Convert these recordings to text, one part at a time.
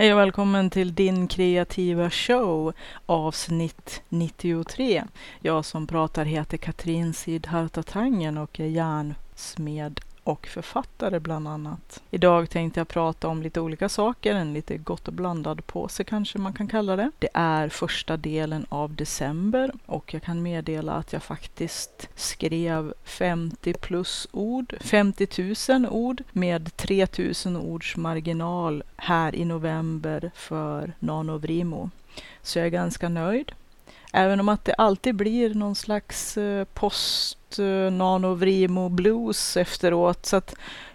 Hej och välkommen till din kreativa show avsnitt 93. Jag som pratar heter Katrin Sidharta Tangen och är järnsmed och författare bland annat. Idag tänkte jag prata om lite olika saker, en lite gott och blandad påse kanske man kan kalla det. Det är första delen av december och jag kan meddela att jag faktiskt skrev 50 plus ord, 50 000 ord med 3000 ords marginal här i november för Nanovrimo. Så jag är ganska nöjd. Även om att det alltid blir någon slags eh, post-nanovrimo eh, blues efteråt. Så att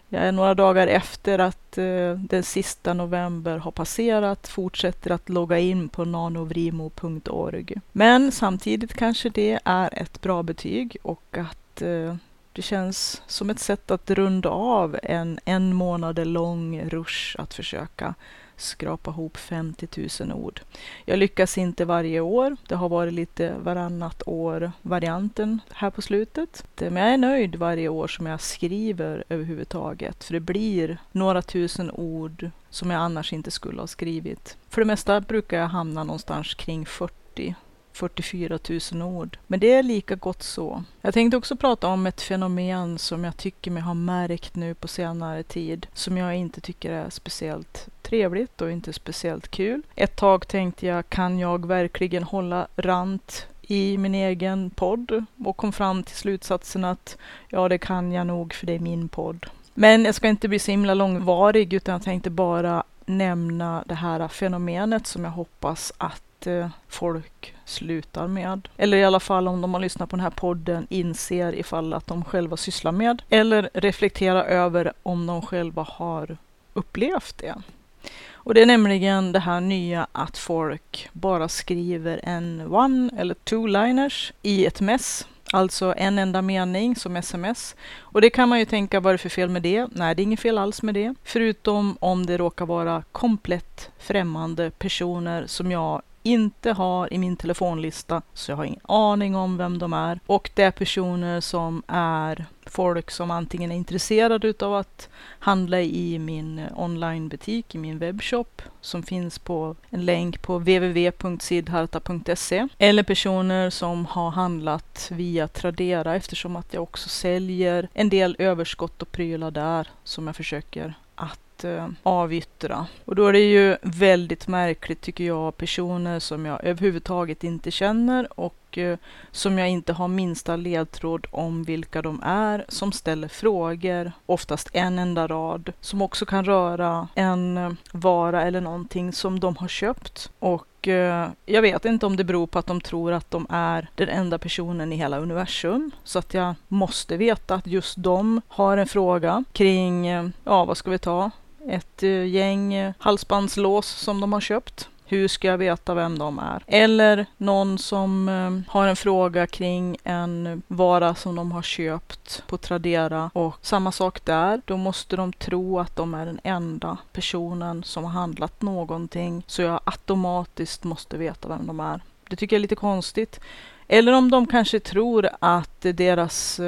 jag är några dagar efter att eh, den sista november har passerat fortsätter att logga in på nanovrimo.org. Men samtidigt kanske det är ett bra betyg och att det känns som ett sätt att runda av en en månad lång rush att försöka skrapa ihop 50 000 ord. Jag lyckas inte varje år. Det har varit lite varannat år varianten här på slutet. Men jag är nöjd varje år som jag skriver överhuvudtaget. För det blir några tusen ord som jag annars inte skulle ha skrivit. För det mesta brukar jag hamna någonstans kring 40 44 000 ord. Men det är lika gott så. Jag tänkte också prata om ett fenomen som jag tycker mig ha märkt nu på senare tid, som jag inte tycker är speciellt trevligt och inte speciellt kul. Ett tag tänkte jag, kan jag verkligen hålla rant i min egen podd? Och kom fram till slutsatsen att ja, det kan jag nog för det är min podd. Men jag ska inte bli så himla långvarig utan jag tänkte bara nämna det här fenomenet som jag hoppas att inte folk slutar med. Eller i alla fall om de har lyssnat på den här podden inser ifall att de själva sysslar med. Eller reflektera över om de själva har upplevt det. Och det är nämligen det här nya att folk bara skriver en one eller two-liners i ett mess. Alltså en enda mening som sms. Och det kan man ju tänka, vad är det för fel med det? Nej, det är inget fel alls med det. Förutom om det råkar vara komplett främmande personer som jag inte har i min telefonlista, så jag har ingen aning om vem de är. Och det är personer som är folk som antingen är intresserade utav att handla i min onlinebutik, i min webbshop, som finns på en länk på www.sidharta.se. Eller personer som har handlat via Tradera eftersom att jag också säljer en del överskott och prylar där som jag försöker att eh, avyttra. Och då är det ju väldigt märkligt tycker jag, personer som jag överhuvudtaget inte känner och eh, som jag inte har minsta ledtråd om vilka de är, som ställer frågor, oftast en enda rad, som också kan röra en eh, vara eller någonting som de har köpt. Och eh, jag vet inte om det beror på att de tror att de är den enda personen i hela universum. Så att jag måste veta att just de har en fråga kring, eh, ja vad ska vi ta? Ett eh, gäng eh, halsbandslås som de har köpt. Hur ska jag veta vem de är? Eller någon som eh, har en fråga kring en vara som de har köpt på Tradera och samma sak där. Då måste de tro att de är den enda personen som har handlat någonting så jag automatiskt måste veta vem de är. Det tycker jag är lite konstigt. Eller om de kanske tror att deras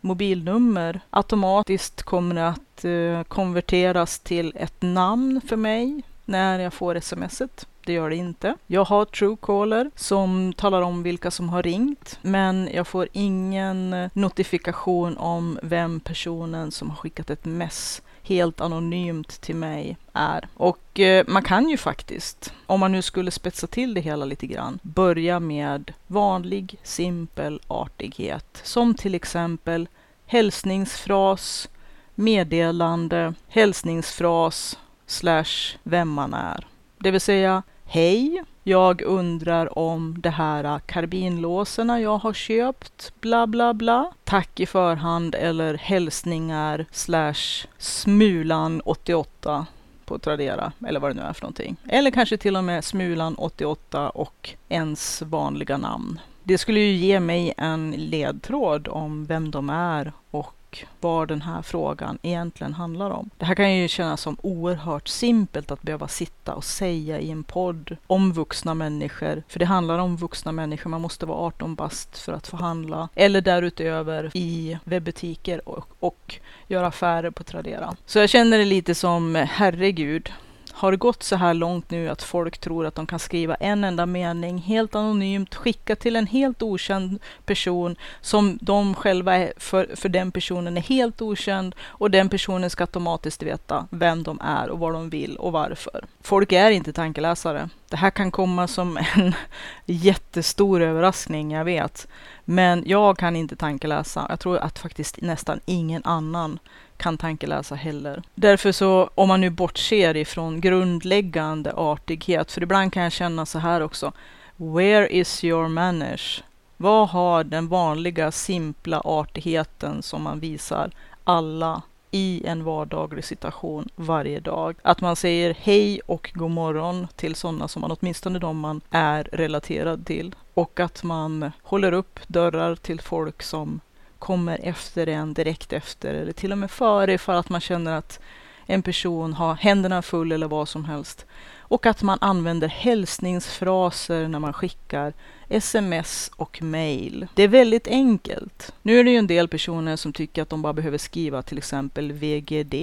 mobilnummer automatiskt kommer att eh, konverteras till ett namn för mig när jag får smset. Det gör det inte. Jag har Truecaller som talar om vilka som har ringt, men jag får ingen notifikation om vem personen som har skickat ett mess helt anonymt till mig är. Och eh, man kan ju faktiskt, om man nu skulle spetsa till det hela lite grann, börja med vanlig simpel artighet. Som till exempel hälsningsfras, meddelande, hälsningsfras slash vem man är. Det vill säga Hej, jag undrar om det här karbinlåsen jag har köpt, bla bla bla. Tack i förhand eller hälsningar slash smulan 88 på Tradera eller vad det nu är för någonting. Eller kanske till och med smulan 88 och ens vanliga namn. Det skulle ju ge mig en ledtråd om vem de är och vad den här frågan egentligen handlar om. Det här kan ju kännas som oerhört simpelt att behöva sitta och säga i en podd om vuxna människor. För det handlar om vuxna människor. Man måste vara 18 bast för att få handla. Eller därutöver i webbutiker och, och göra affärer på Tradera. Så jag känner det lite som herregud har det gått så här långt nu att folk tror att de kan skriva en enda mening helt anonymt, skicka till en helt okänd person som de själva är för, för den personen är helt okänd och den personen ska automatiskt veta vem de är och vad de vill och varför. Folk är inte tankeläsare. Det här kan komma som en jättestor överraskning, jag vet. Men jag kan inte tankeläsa. Jag tror att faktiskt nästan ingen annan kan tankeläsa heller. Därför så, om man nu bortser ifrån grundläggande artighet, för ibland kan jag känna så här också. Where is your manners? Vad har den vanliga simpla artigheten som man visar alla i en vardaglig situation varje dag. Att man säger hej och god morgon till sådana som man åtminstone de man är relaterad till. Och att man håller upp dörrar till folk som kommer efter en direkt efter eller till och med före ifall att man känner att en person har händerna full eller vad som helst. Och att man använder hälsningsfraser när man skickar sms och mail. Det är väldigt enkelt. Nu är det ju en del personer som tycker att de bara behöver skriva till exempel VGD.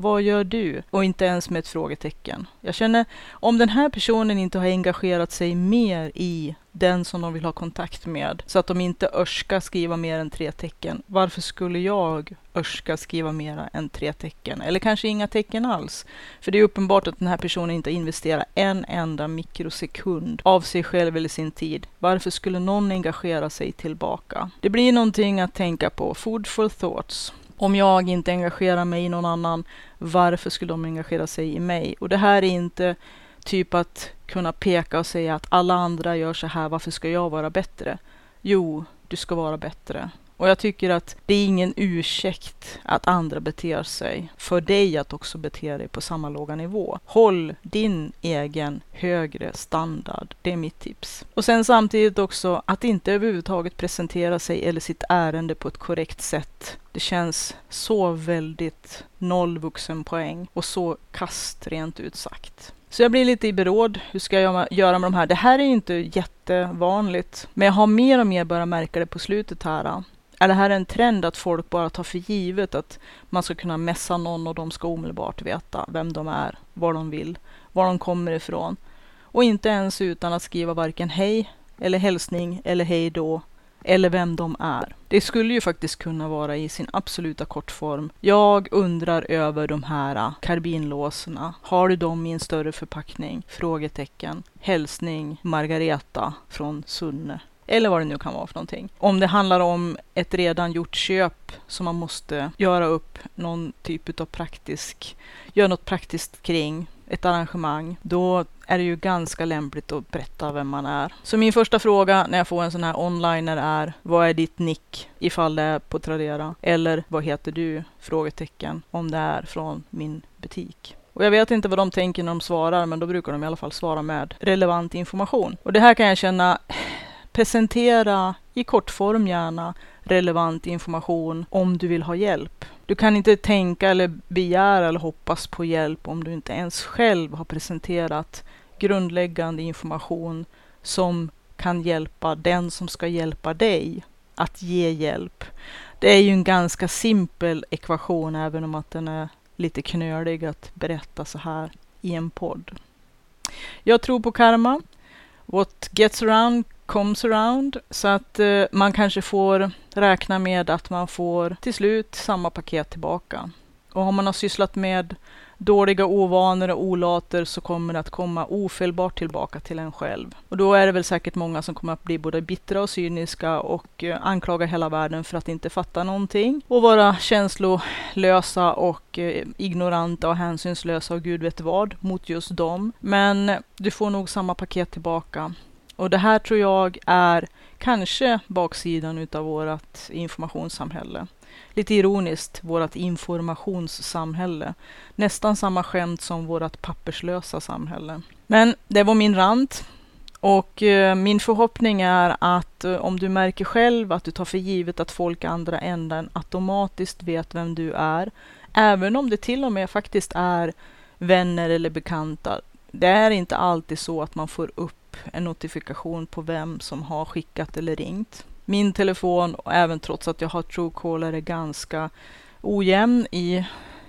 Vad gör du? Och inte ens med ett frågetecken. Jag känner, om den här personen inte har engagerat sig mer i den som de vill ha kontakt med. Så att de inte örska skriva mer än tre tecken. Varför skulle jag örska skriva mer än tre tecken? Eller kanske inga tecken alls. För det är uppenbart att den här personen inte investerar en enda mikrosekund av sig själv eller sin tid. Varför skulle någon engagera sig tillbaka? Det blir någonting att tänka på. Food for thoughts. Om jag inte engagerar mig i någon annan, varför skulle de engagera sig i mig? Och det här är inte Typ att kunna peka och säga att alla andra gör så här, varför ska jag vara bättre? Jo, du ska vara bättre. Och jag tycker att det är ingen ursäkt att andra beter sig för dig att också bete dig på samma låga nivå. Håll din egen högre standard. Det är mitt tips. Och sen samtidigt också att inte överhuvudtaget presentera sig eller sitt ärende på ett korrekt sätt. Det känns så väldigt noll vuxenpoäng och så kast rent ut sagt. Så jag blir lite i beråd. Hur ska jag göra med de här? Det här är inte jättevanligt, men jag har mer och mer börjat märka det på slutet här. Är det här en trend att folk bara tar för givet att man ska kunna messa någon och de ska omedelbart veta vem de är, vad de vill, var de kommer ifrån. Och inte ens utan att skriva varken hej eller hälsning eller hej då eller vem de är. Det skulle ju faktiskt kunna vara i sin absoluta kortform. Jag undrar över de här karbinlåserna. Har du dem i en större förpackning? Frågetecken. Hälsning Margareta från Sunne. Eller vad det nu kan vara för någonting. Om det handlar om ett redan gjort köp som man måste göra upp någon typ av praktisk, göra något praktiskt kring ett arrangemang, då är det ju ganska lämpligt att berätta vem man är. Så min första fråga när jag får en sån här onliner är Vad är ditt nick? Ifall det är på Tradera. Eller vad heter du? Frågetecken. Om det är från min butik. Och jag vet inte vad de tänker när de svarar, men då brukar de i alla fall svara med relevant information. Och det här kan jag känna, presentera i kortform gärna relevant information om du vill ha hjälp. Du kan inte tänka eller begära eller hoppas på hjälp om du inte ens själv har presenterat grundläggande information som kan hjälpa den som ska hjälpa dig att ge hjälp. Det är ju en ganska simpel ekvation även om att den är lite knölig att berätta så här i en podd. Jag tror på karma. What gets around comes around. Så att eh, man kanske får räkna med att man får till slut samma paket tillbaka. Och om man har sysslat med dåliga ovanor och olater så kommer det att komma ofelbart tillbaka till en själv. Och då är det väl säkert många som kommer att bli både bittra och cyniska och eh, anklaga hela världen för att inte fatta någonting och vara känslolösa och eh, ignoranta och hänsynslösa och gud vet vad mot just dem. Men du får nog samma paket tillbaka och det här tror jag är kanske baksidan utav vårt informationssamhälle. Lite ironiskt, vårt informationssamhälle. Nästan samma skämt som vårt papperslösa samhälle. Men det var min rant. Och eh, min förhoppning är att eh, om du märker själv att du tar för givet att folk i andra änden automatiskt vet vem du är, även om det till och med faktiskt är vänner eller bekanta. Det är inte alltid så att man får upp en notifikation på vem som har skickat eller ringt. Min telefon, även trots att jag har Truecaller, är ganska ojämn. I,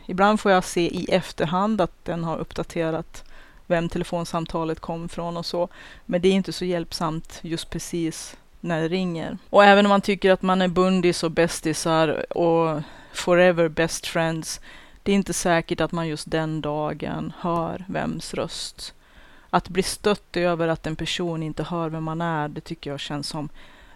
ibland får jag se i efterhand att den har uppdaterat vem telefonsamtalet kom från och så. Men det är inte så hjälpsamt just precis när det ringer. Och även om man tycker att man är bundis och bästisar och forever best friends, det är inte säkert att man just den dagen hör vems röst. Att bli stött över att en person inte hör vem man är, det tycker jag känns som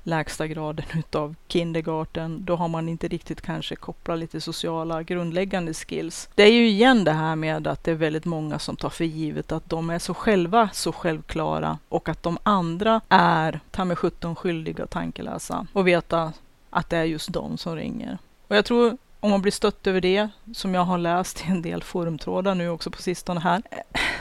lägsta graden utav kindergarten. Då har man inte riktigt kanske kopplat lite sociala grundläggande skills. Det är ju igen det här med att det är väldigt många som tar för givet att de är så själva så självklara och att de andra är ta med sjutton skyldiga tankeläsa och veta att det är just de som ringer. Och jag tror om man blir stött över det, som jag har läst i en del forumtrådar nu också på sistone här.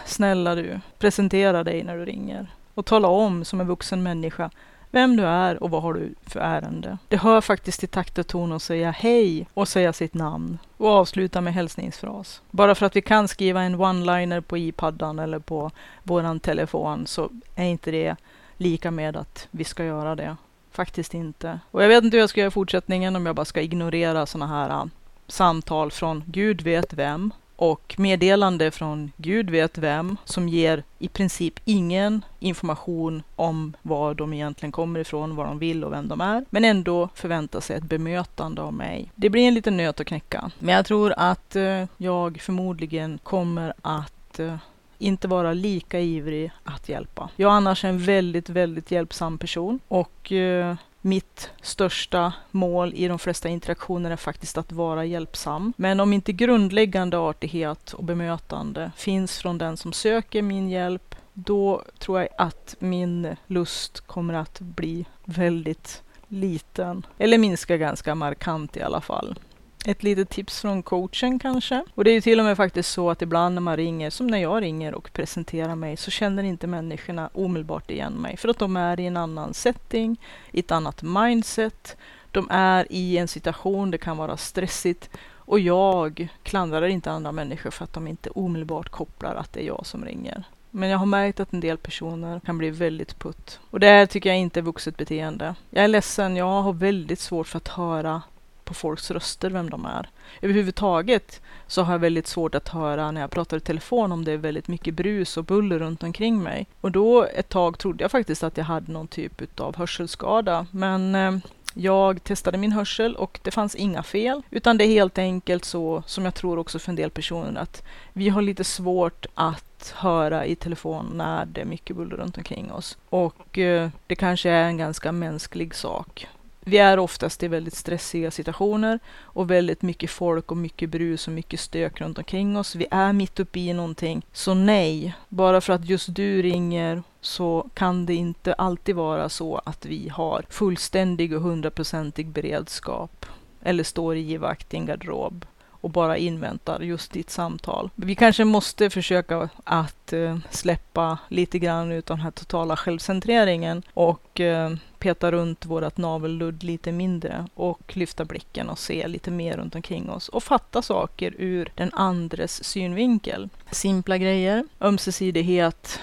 Snälla du, presentera dig när du ringer och tala om som en vuxen människa vem du är och vad har du för ärende. Det hör faktiskt till takt och ton att säga hej och säga sitt namn och avsluta med hälsningsfras. Bara för att vi kan skriva en one-liner på iPaddan eller på våran telefon så är inte det lika med att vi ska göra det. Faktiskt inte. Och jag vet inte hur jag ska göra i fortsättningen om jag bara ska ignorera sådana här äh, samtal från Gud vet vem och meddelande från Gud vet vem som ger i princip ingen information om var de egentligen kommer ifrån, vad de vill och vem de är, men ändå förväntar sig ett bemötande av mig. Det blir en liten nöt att knäcka, men jag tror att eh, jag förmodligen kommer att eh, inte vara lika ivrig att hjälpa. Jag är annars en väldigt, väldigt hjälpsam person och eh, mitt största mål i de flesta interaktioner är faktiskt att vara hjälpsam. Men om inte grundläggande artighet och bemötande finns från den som söker min hjälp, då tror jag att min lust kommer att bli väldigt liten. Eller minska ganska markant i alla fall. Ett litet tips från coachen kanske. Och det är ju till och med faktiskt så att ibland när man ringer, som när jag ringer och presenterar mig, så känner inte människorna omedelbart igen mig. För att de är i en annan setting, i ett annat mindset. De är i en situation, det kan vara stressigt. Och jag klandrar inte andra människor för att de inte omedelbart kopplar att det är jag som ringer. Men jag har märkt att en del personer kan bli väldigt putt. Och det här tycker jag inte är vuxet beteende. Jag är ledsen, jag har väldigt svårt för att höra på folks röster vem de är. Överhuvudtaget så har jag väldigt svårt att höra när jag pratar i telefon om det är väldigt mycket brus och buller runt omkring mig. Och då ett tag trodde jag faktiskt att jag hade någon typ av hörselskada. Men eh, jag testade min hörsel och det fanns inga fel, utan det är helt enkelt så som jag tror också för en del personer att vi har lite svårt att höra i telefon när det är mycket buller runt omkring oss. Och eh, det kanske är en ganska mänsklig sak. Vi är oftast i väldigt stressiga situationer och väldigt mycket folk och mycket brus och mycket stök runt omkring oss. Vi är mitt uppe i någonting. Så nej, bara för att just du ringer så kan det inte alltid vara så att vi har fullständig och hundraprocentig beredskap eller står i givakt i en garderob och bara inväntar just ditt samtal. Vi kanske måste försöka att eh, släppa lite grann ut den här totala självcentreringen och eh, peta runt vårt navelludd lite mindre och lyfta blicken och se lite mer runt omkring oss och fatta saker ur den andres synvinkel. Simpla grejer, ömsesidighet,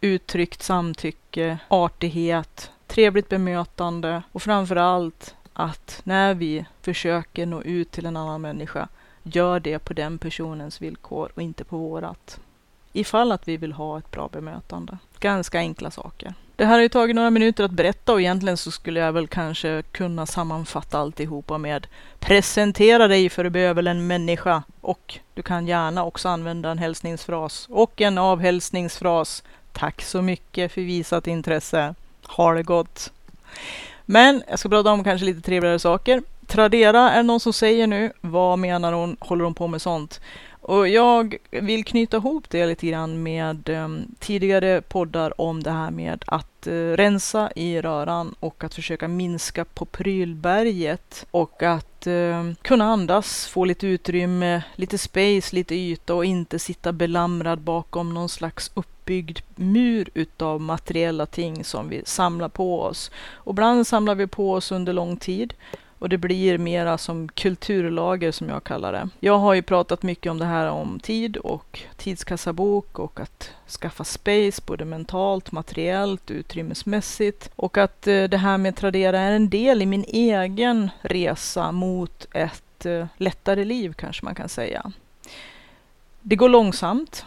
uttryckt samtycke, artighet, trevligt bemötande och framför allt att när vi försöker nå ut till en annan människa gör det på den personens villkor och inte på vårat. Ifall att vi vill ha ett bra bemötande. Ganska enkla saker. Det här har ju tagit några minuter att berätta och egentligen så skulle jag väl kanske kunna sammanfatta alltihopa med presentera dig för du behöver en människa och du kan gärna också använda en hälsningsfras och en avhälsningsfras. Tack så mycket för visat intresse. Ha det gott! Men jag ska prata om kanske lite trevligare saker. Tradera är någon som säger nu. Vad menar hon? Håller hon på med sånt? Och jag vill knyta ihop det lite grann med um, tidigare poddar om det här med att uh, rensa i röran och att försöka minska på prylberget och att uh, kunna andas, få lite utrymme, lite space, lite yta och inte sitta belamrad bakom någon slags uppbyggd mur utav materiella ting som vi samlar på oss. Och ibland samlar vi på oss under lång tid och det blir mera som kulturlager som jag kallar det. Jag har ju pratat mycket om det här om tid och tidskassabok och att skaffa space både mentalt, materiellt, utrymmesmässigt och att eh, det här med Tradera är en del i min egen resa mot ett eh, lättare liv kanske man kan säga. Det går långsamt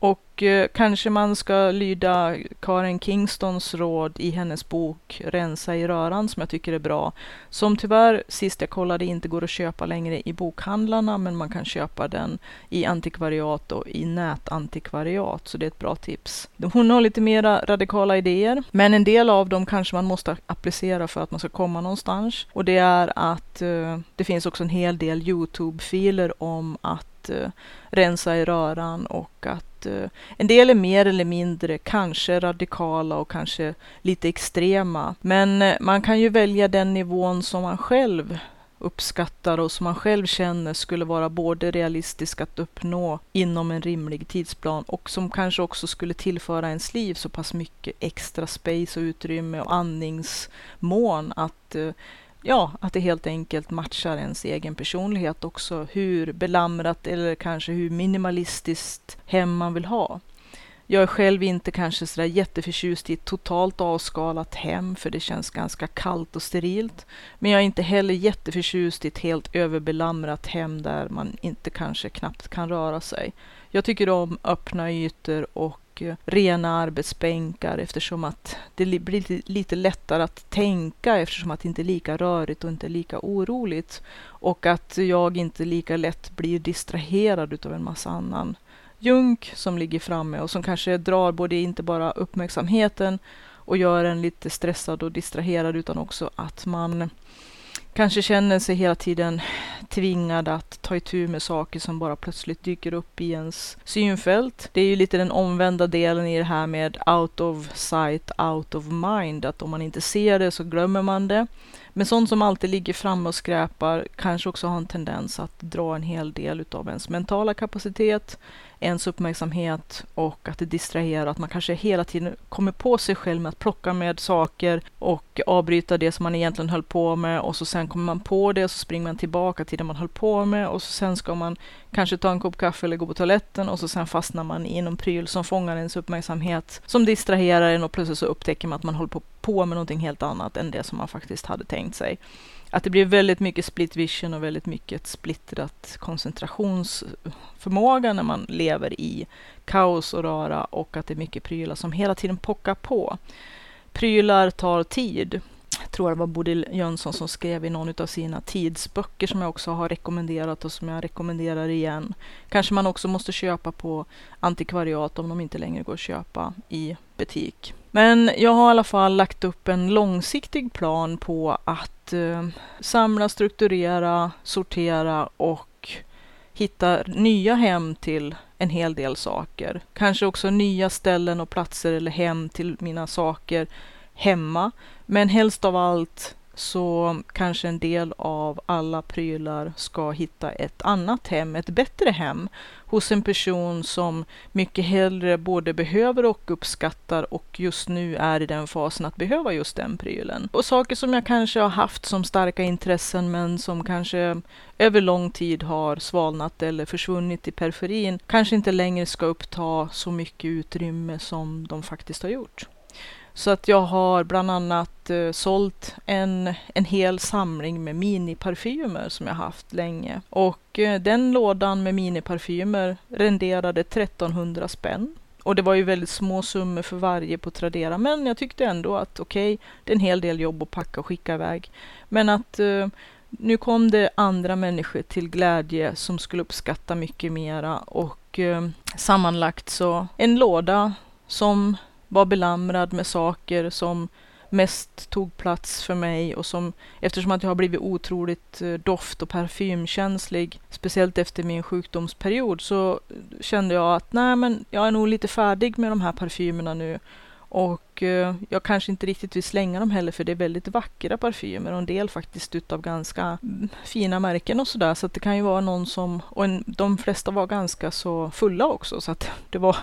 och eh, kanske man ska lyda Karen Kingstons råd i hennes bok Rensa i röran som jag tycker är bra. Som tyvärr, sist jag kollade, inte går att köpa längre i bokhandlarna men man kan köpa den i antikvariat och i nätantikvariat. Så det är ett bra tips. Hon har lite mera radikala idéer men en del av dem kanske man måste applicera för att man ska komma någonstans. Och det är att eh, det finns också en hel del Youtube-filer om att eh, rensa i röran och att Eh, en del är mer eller mindre kanske radikala och kanske lite extrema. Men eh, man kan ju välja den nivån som man själv uppskattar och som man själv känner skulle vara både realistisk att uppnå inom en rimlig tidsplan och som kanske också skulle tillföra ens liv så pass mycket extra space och utrymme och andningsmån att eh, ja, att det helt enkelt matchar ens egen personlighet också. Hur belamrat eller kanske hur minimalistiskt hem man vill ha. Jag är själv inte kanske sådär jätteförtjust i ett totalt avskalat hem för det känns ganska kallt och sterilt. Men jag är inte heller jätteförtjust i ett helt överbelamrat hem där man inte kanske knappt kan röra sig. Jag tycker om öppna ytor och rena arbetsbänkar eftersom att det blir lite lättare att tänka eftersom att det inte är lika rörigt och inte lika oroligt. Och att jag inte lika lätt blir distraherad utav en massa annan junk som ligger framme och som kanske drar både inte bara uppmärksamheten och gör en lite stressad och distraherad utan också att man kanske känner sig hela tiden tvingad att ta itu med saker som bara plötsligt dyker upp i ens synfält. Det är ju lite den omvända delen i det här med out of sight, out of mind, att om man inte ser det så glömmer man det. Men sånt som alltid ligger framme och skräpar kanske också har en tendens att dra en hel del utav ens mentala kapacitet, ens uppmärksamhet och att det distraherar. Att man kanske hela tiden kommer på sig själv med att plocka med saker och avbryta det som man egentligen höll på med och så sen kommer man på det och så springer man tillbaka till det man höll på med och så sen ska man kanske ta en kopp kaffe eller gå på toaletten och så sen fastnar man i någon pryl som fångar ens uppmärksamhet som distraherar en och plötsligt så upptäcker man att man håller på, på med någonting helt annat än det som man faktiskt hade tänkt sig att det blir väldigt mycket split vision och väldigt mycket splittrat koncentrationsförmåga när man lever i kaos och röra och att det är mycket prylar som hela tiden pockar på. Prylar tar tid. Jag tror det var Bodil Jönsson som skrev i någon av sina tidsböcker som jag också har rekommenderat och som jag rekommenderar igen. Kanske man också måste köpa på antikvariat om de inte längre går att köpa i butik. Men jag har i alla fall lagt upp en långsiktig plan på att eh, samla, strukturera, sortera och hitta nya hem till en hel del saker. Kanske också nya ställen och platser eller hem till mina saker hemma. Men helst av allt så kanske en del av alla prylar ska hitta ett annat hem, ett bättre hem hos en person som mycket hellre både behöver och uppskattar och just nu är i den fasen att behöva just den prylen. Och saker som jag kanske har haft som starka intressen men som kanske över lång tid har svalnat eller försvunnit i periferin kanske inte längre ska uppta så mycket utrymme som de faktiskt har gjort. Så att jag har bland annat eh, sålt en, en hel samling med miniparfymer som jag haft länge. Och eh, den lådan med miniparfymer renderade 1300 spänn. Och det var ju väldigt små summor för varje på Tradera, men jag tyckte ändå att okej, okay, det är en hel del jobb att packa och skicka iväg. Men att eh, nu kom det andra människor till glädje som skulle uppskatta mycket mera och eh, sammanlagt så en låda som var belamrad med saker som mest tog plats för mig och som eftersom att jag har blivit otroligt eh, doft och parfymkänslig, speciellt efter min sjukdomsperiod, så kände jag att nej, men jag är nog lite färdig med de här parfymerna nu och eh, jag kanske inte riktigt vill slänga dem heller för det är väldigt vackra parfymer och en del faktiskt utav ganska mm, fina märken och sådär. Så att det kan ju vara någon som, och en, de flesta var ganska så fulla också så att det var,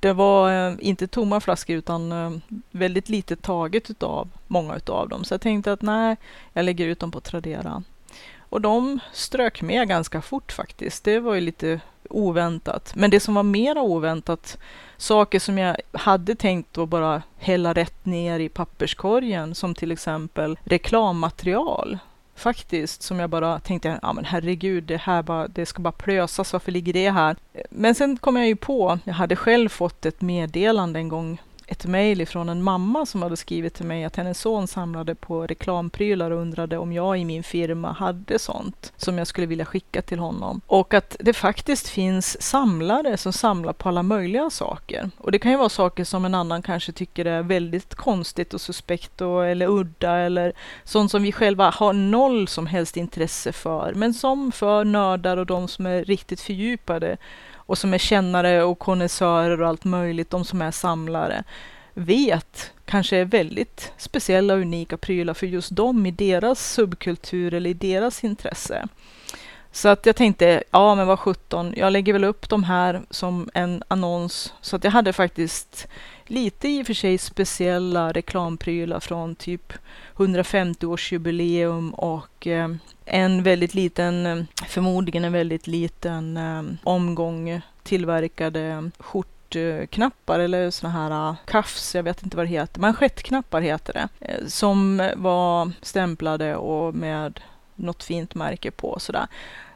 det var eh, inte tomma flaskor utan eh, väldigt lite taget utav många utav dem. Så jag tänkte att nej, jag lägger ut dem på Tradera. Och de strök med ganska fort faktiskt. Det var ju lite oväntat. Men det som var mera oväntat, saker som jag hade tänkt att bara hälla rätt ner i papperskorgen, som till exempel reklammaterial. faktiskt som jag bara tänkte, ja men herregud, det här bara, det ska bara plösas, varför ligger det här? Men sen kom jag ju på, jag hade själv fått ett meddelande en gång ett mejl ifrån en mamma som hade skrivit till mig att hennes son samlade på reklamprylar och undrade om jag i min firma hade sånt som jag skulle vilja skicka till honom. Och att det faktiskt finns samlare som samlar på alla möjliga saker. Och det kan ju vara saker som en annan kanske tycker är väldigt konstigt och suspekt och, eller udda eller sånt som vi själva har noll som helst intresse för. Men som för nördar och de som är riktigt fördjupade och som är kännare och konnässörer och allt möjligt, de som är samlare, vet kanske är väldigt speciella och unika prylar för just dem i deras subkultur eller i deras intresse. Så att jag tänkte, ja men vad sjutton, jag lägger väl upp de här som en annons. Så att jag hade faktiskt lite i och för sig speciella reklamprylar från typ 150-årsjubileum och eh, en väldigt liten, eh, förmodligen en väldigt liten eh, omgång tillverkade skjortknappar eller såna här kaffs, jag vet inte vad det heter, manschettknappar heter det, som var stämplade och med något fint märke på sådär.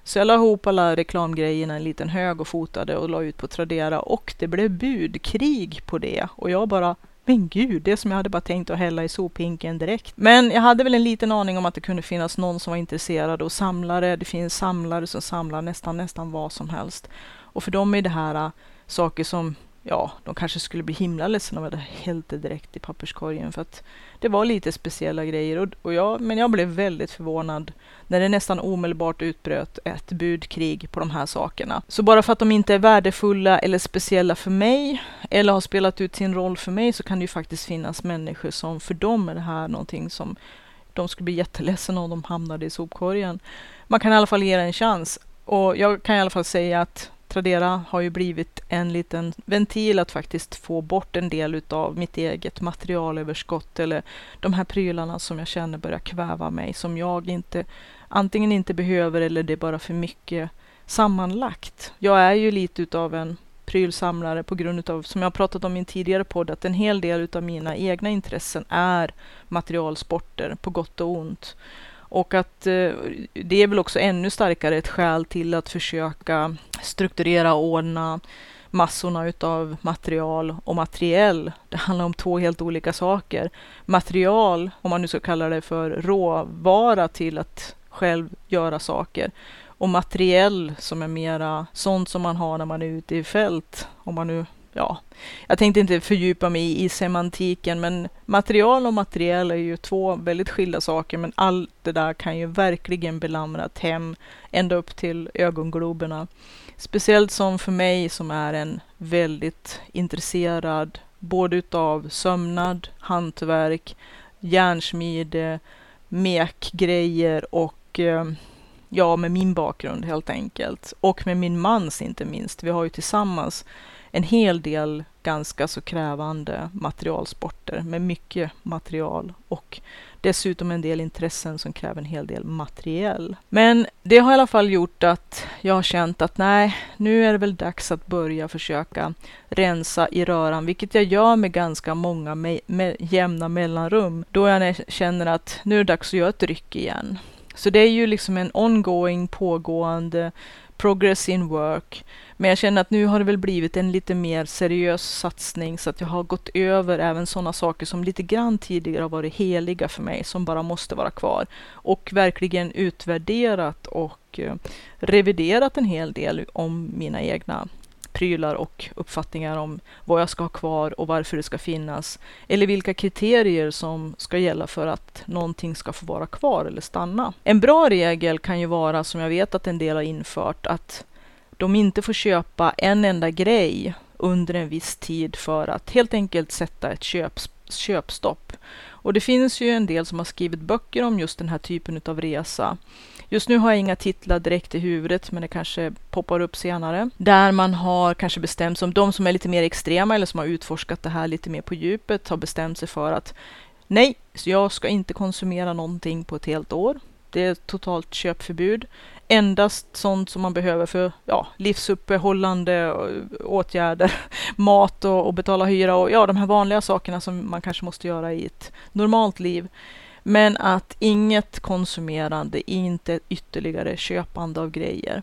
Så jag la ihop alla reklamgrejerna i en liten hög och fotade och la ut på Tradera och det blev budkrig på det och jag bara men gud, det som jag hade bara tänkt att hälla i sophinken direkt. Men jag hade väl en liten aning om att det kunde finnas någon som var intresserad och samlare. Det finns samlare som samlar nästan, nästan vad som helst. Och för dem är det här äh, saker som, ja, de kanske skulle bli himla ledsna om jag hade hällt det direkt i papperskorgen för att det var lite speciella grejer. Och, och jag, men jag blev väldigt förvånad när det nästan omedelbart utbröt ett budkrig på de här sakerna. Så bara för att de inte är värdefulla eller speciella för mig eller har spelat ut sin roll för mig så kan det ju faktiskt finnas människor som för dem är det här någonting som de skulle bli jätteledsna om de hamnade i sopkorgen. Man kan i alla fall ge det en chans. Och jag kan i alla fall säga att Tradera har ju blivit en liten ventil att faktiskt få bort en del utav mitt eget materialöverskott eller de här prylarna som jag känner börjar kväva mig, som jag inte antingen inte behöver eller det är bara för mycket sammanlagt. Jag är ju lite utav en prylsamlare på grund utav, som jag pratat om i en tidigare podd, att en hel del utav mina egna intressen är materialsporter på gott och ont. Och att eh, det är väl också ännu starkare ett skäl till att försöka strukturera och ordna massorna utav material och materiell. Det handlar om två helt olika saker. Material, om man nu ska kalla det för råvara till att själv göra saker. Och materiell som är mera sånt som man har när man är ute i fält. Om man nu ja, jag tänkte inte fördjupa mig i semantiken, men material och materiell är ju två väldigt skilda saker, men allt det där kan ju verkligen belamra ett hem ända upp till ögongloberna. Speciellt som för mig som är en väldigt intresserad både utav sömnad, hantverk, järnsmide, mekgrejer och eh, ja, med min bakgrund helt enkelt. Och med min mans inte minst. Vi har ju tillsammans en hel del ganska så krävande materialsporter med mycket material och dessutom en del intressen som kräver en hel del materiell. Men det har i alla fall gjort att jag har känt att nej, nu är det väl dags att börja försöka rensa i röran, vilket jag gör med ganska många med, med jämna mellanrum, då jag känner att nu är det dags att göra ett ryck igen. Så det är ju liksom en ongoing, pågående progress in work. Men jag känner att nu har det väl blivit en lite mer seriös satsning så att jag har gått över även sådana saker som lite grann tidigare har varit heliga för mig som bara måste vara kvar och verkligen utvärderat och eh, reviderat en hel del om mina egna prylar och uppfattningar om vad jag ska ha kvar och varför det ska finnas. Eller vilka kriterier som ska gälla för att någonting ska få vara kvar eller stanna. En bra regel kan ju vara, som jag vet att en del har infört, att de inte får köpa en enda grej under en viss tid för att helt enkelt sätta ett köp, köpstopp. Och det finns ju en del som har skrivit böcker om just den här typen av resa. Just nu har jag inga titlar direkt i huvudet, men det kanske poppar upp senare. Där man har kanske bestämt sig, om de som är lite mer extrema eller som har utforskat det här lite mer på djupet har bestämt sig för att nej, jag ska inte konsumera någonting på ett helt år. Det är totalt köpförbud. Endast sånt som man behöver för ja, livsuppehållande åtgärder, mat och, och betala hyra och ja, de här vanliga sakerna som man kanske måste göra i ett normalt liv. Men att inget konsumerande, inte ytterligare köpande av grejer.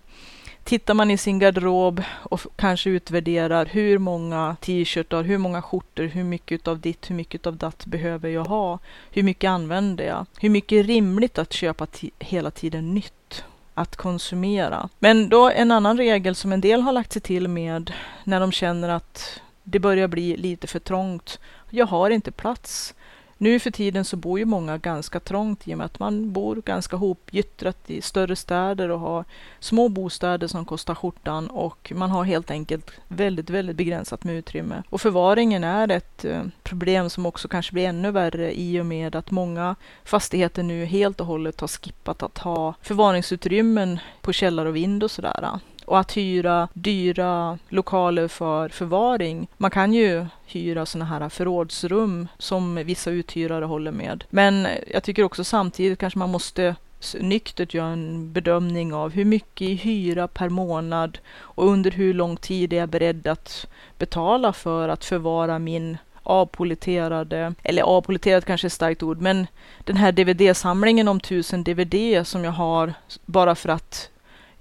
Tittar man i sin garderob och kanske utvärderar hur många t-shirtar, hur många skjortor, hur mycket av ditt, hur mycket av datt behöver jag ha? Hur mycket använder jag? Hur mycket är rimligt att köpa hela tiden nytt? Att konsumera. Men då en annan regel som en del har lagt sig till med när de känner att det börjar bli lite för trångt. Jag har inte plats. Nu för tiden så bor ju många ganska trångt i och med att man bor ganska hopgyttrat i större städer och har små bostäder som kostar skjortan och man har helt enkelt väldigt, väldigt begränsat med utrymme. Och förvaringen är ett eh, problem som också kanske blir ännu värre i och med att många fastigheter nu helt och hållet har skippat att ha förvaringsutrymmen på källare och vind och sådär och att hyra dyra lokaler för förvaring. Man kan ju hyra sådana här förrådsrum som vissa uthyrare håller med. Men jag tycker också samtidigt kanske man måste nyktert göra en bedömning av hur mycket i hyra per månad och under hur lång tid är jag beredd att betala för att förvara min avpoliterade, eller avpoliterad kanske är ett starkt ord, men den här DVD-samlingen om tusen DVD som jag har bara för att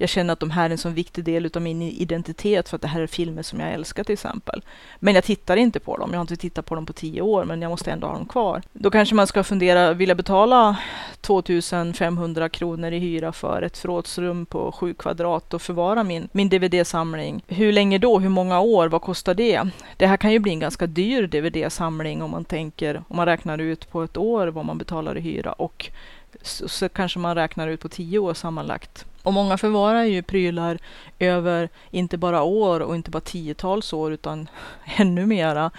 jag känner att de här är en så viktig del av min identitet för att det här är filmer som jag älskar till exempel. Men jag tittar inte på dem. Jag har inte tittat på dem på tio år, men jag måste ändå ha dem kvar. Då kanske man ska fundera, vill jag betala 2500 kronor i hyra för ett förrådsrum på sju kvadrat och förvara min, min DVD-samling? Hur länge då? Hur många år? Vad kostar det? Det här kan ju bli en ganska dyr DVD-samling om man tänker, om man räknar ut på ett år vad man betalar i hyra och så, så kanske man räknar ut på tio år sammanlagt. Och många förvarar ju prylar över inte bara år och inte bara tiotals år utan ännu mera.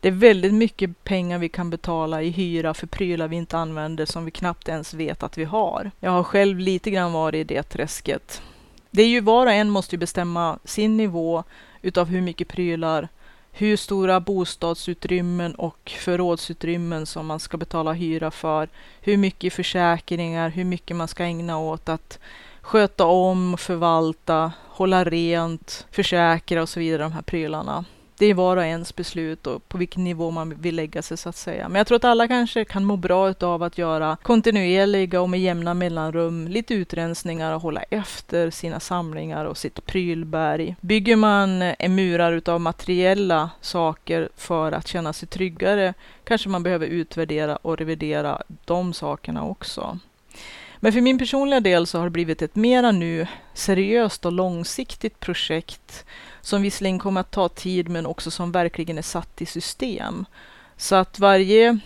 Det är väldigt mycket pengar vi kan betala i hyra för prylar vi inte använder som vi knappt ens vet att vi har. Jag har själv lite grann varit i det träsket. Det är ju var och en måste bestämma sin nivå utav hur mycket prylar hur stora bostadsutrymmen och förrådsutrymmen som man ska betala hyra för, hur mycket försäkringar, hur mycket man ska ägna åt att sköta om, förvalta, hålla rent, försäkra och så vidare, de här prylarna. Det är var och ens beslut och på vilken nivå man vill lägga sig så att säga. Men jag tror att alla kanske kan må bra av att göra kontinuerliga och med jämna mellanrum lite utrensningar och hålla efter sina samlingar och sitt prylberg. Bygger man en murar utav materiella saker för att känna sig tryggare kanske man behöver utvärdera och revidera de sakerna också. Men för min personliga del så har det blivit ett mera nu seriöst och långsiktigt projekt som visserligen kommer att ta tid men också som verkligen är satt i system. Så att varje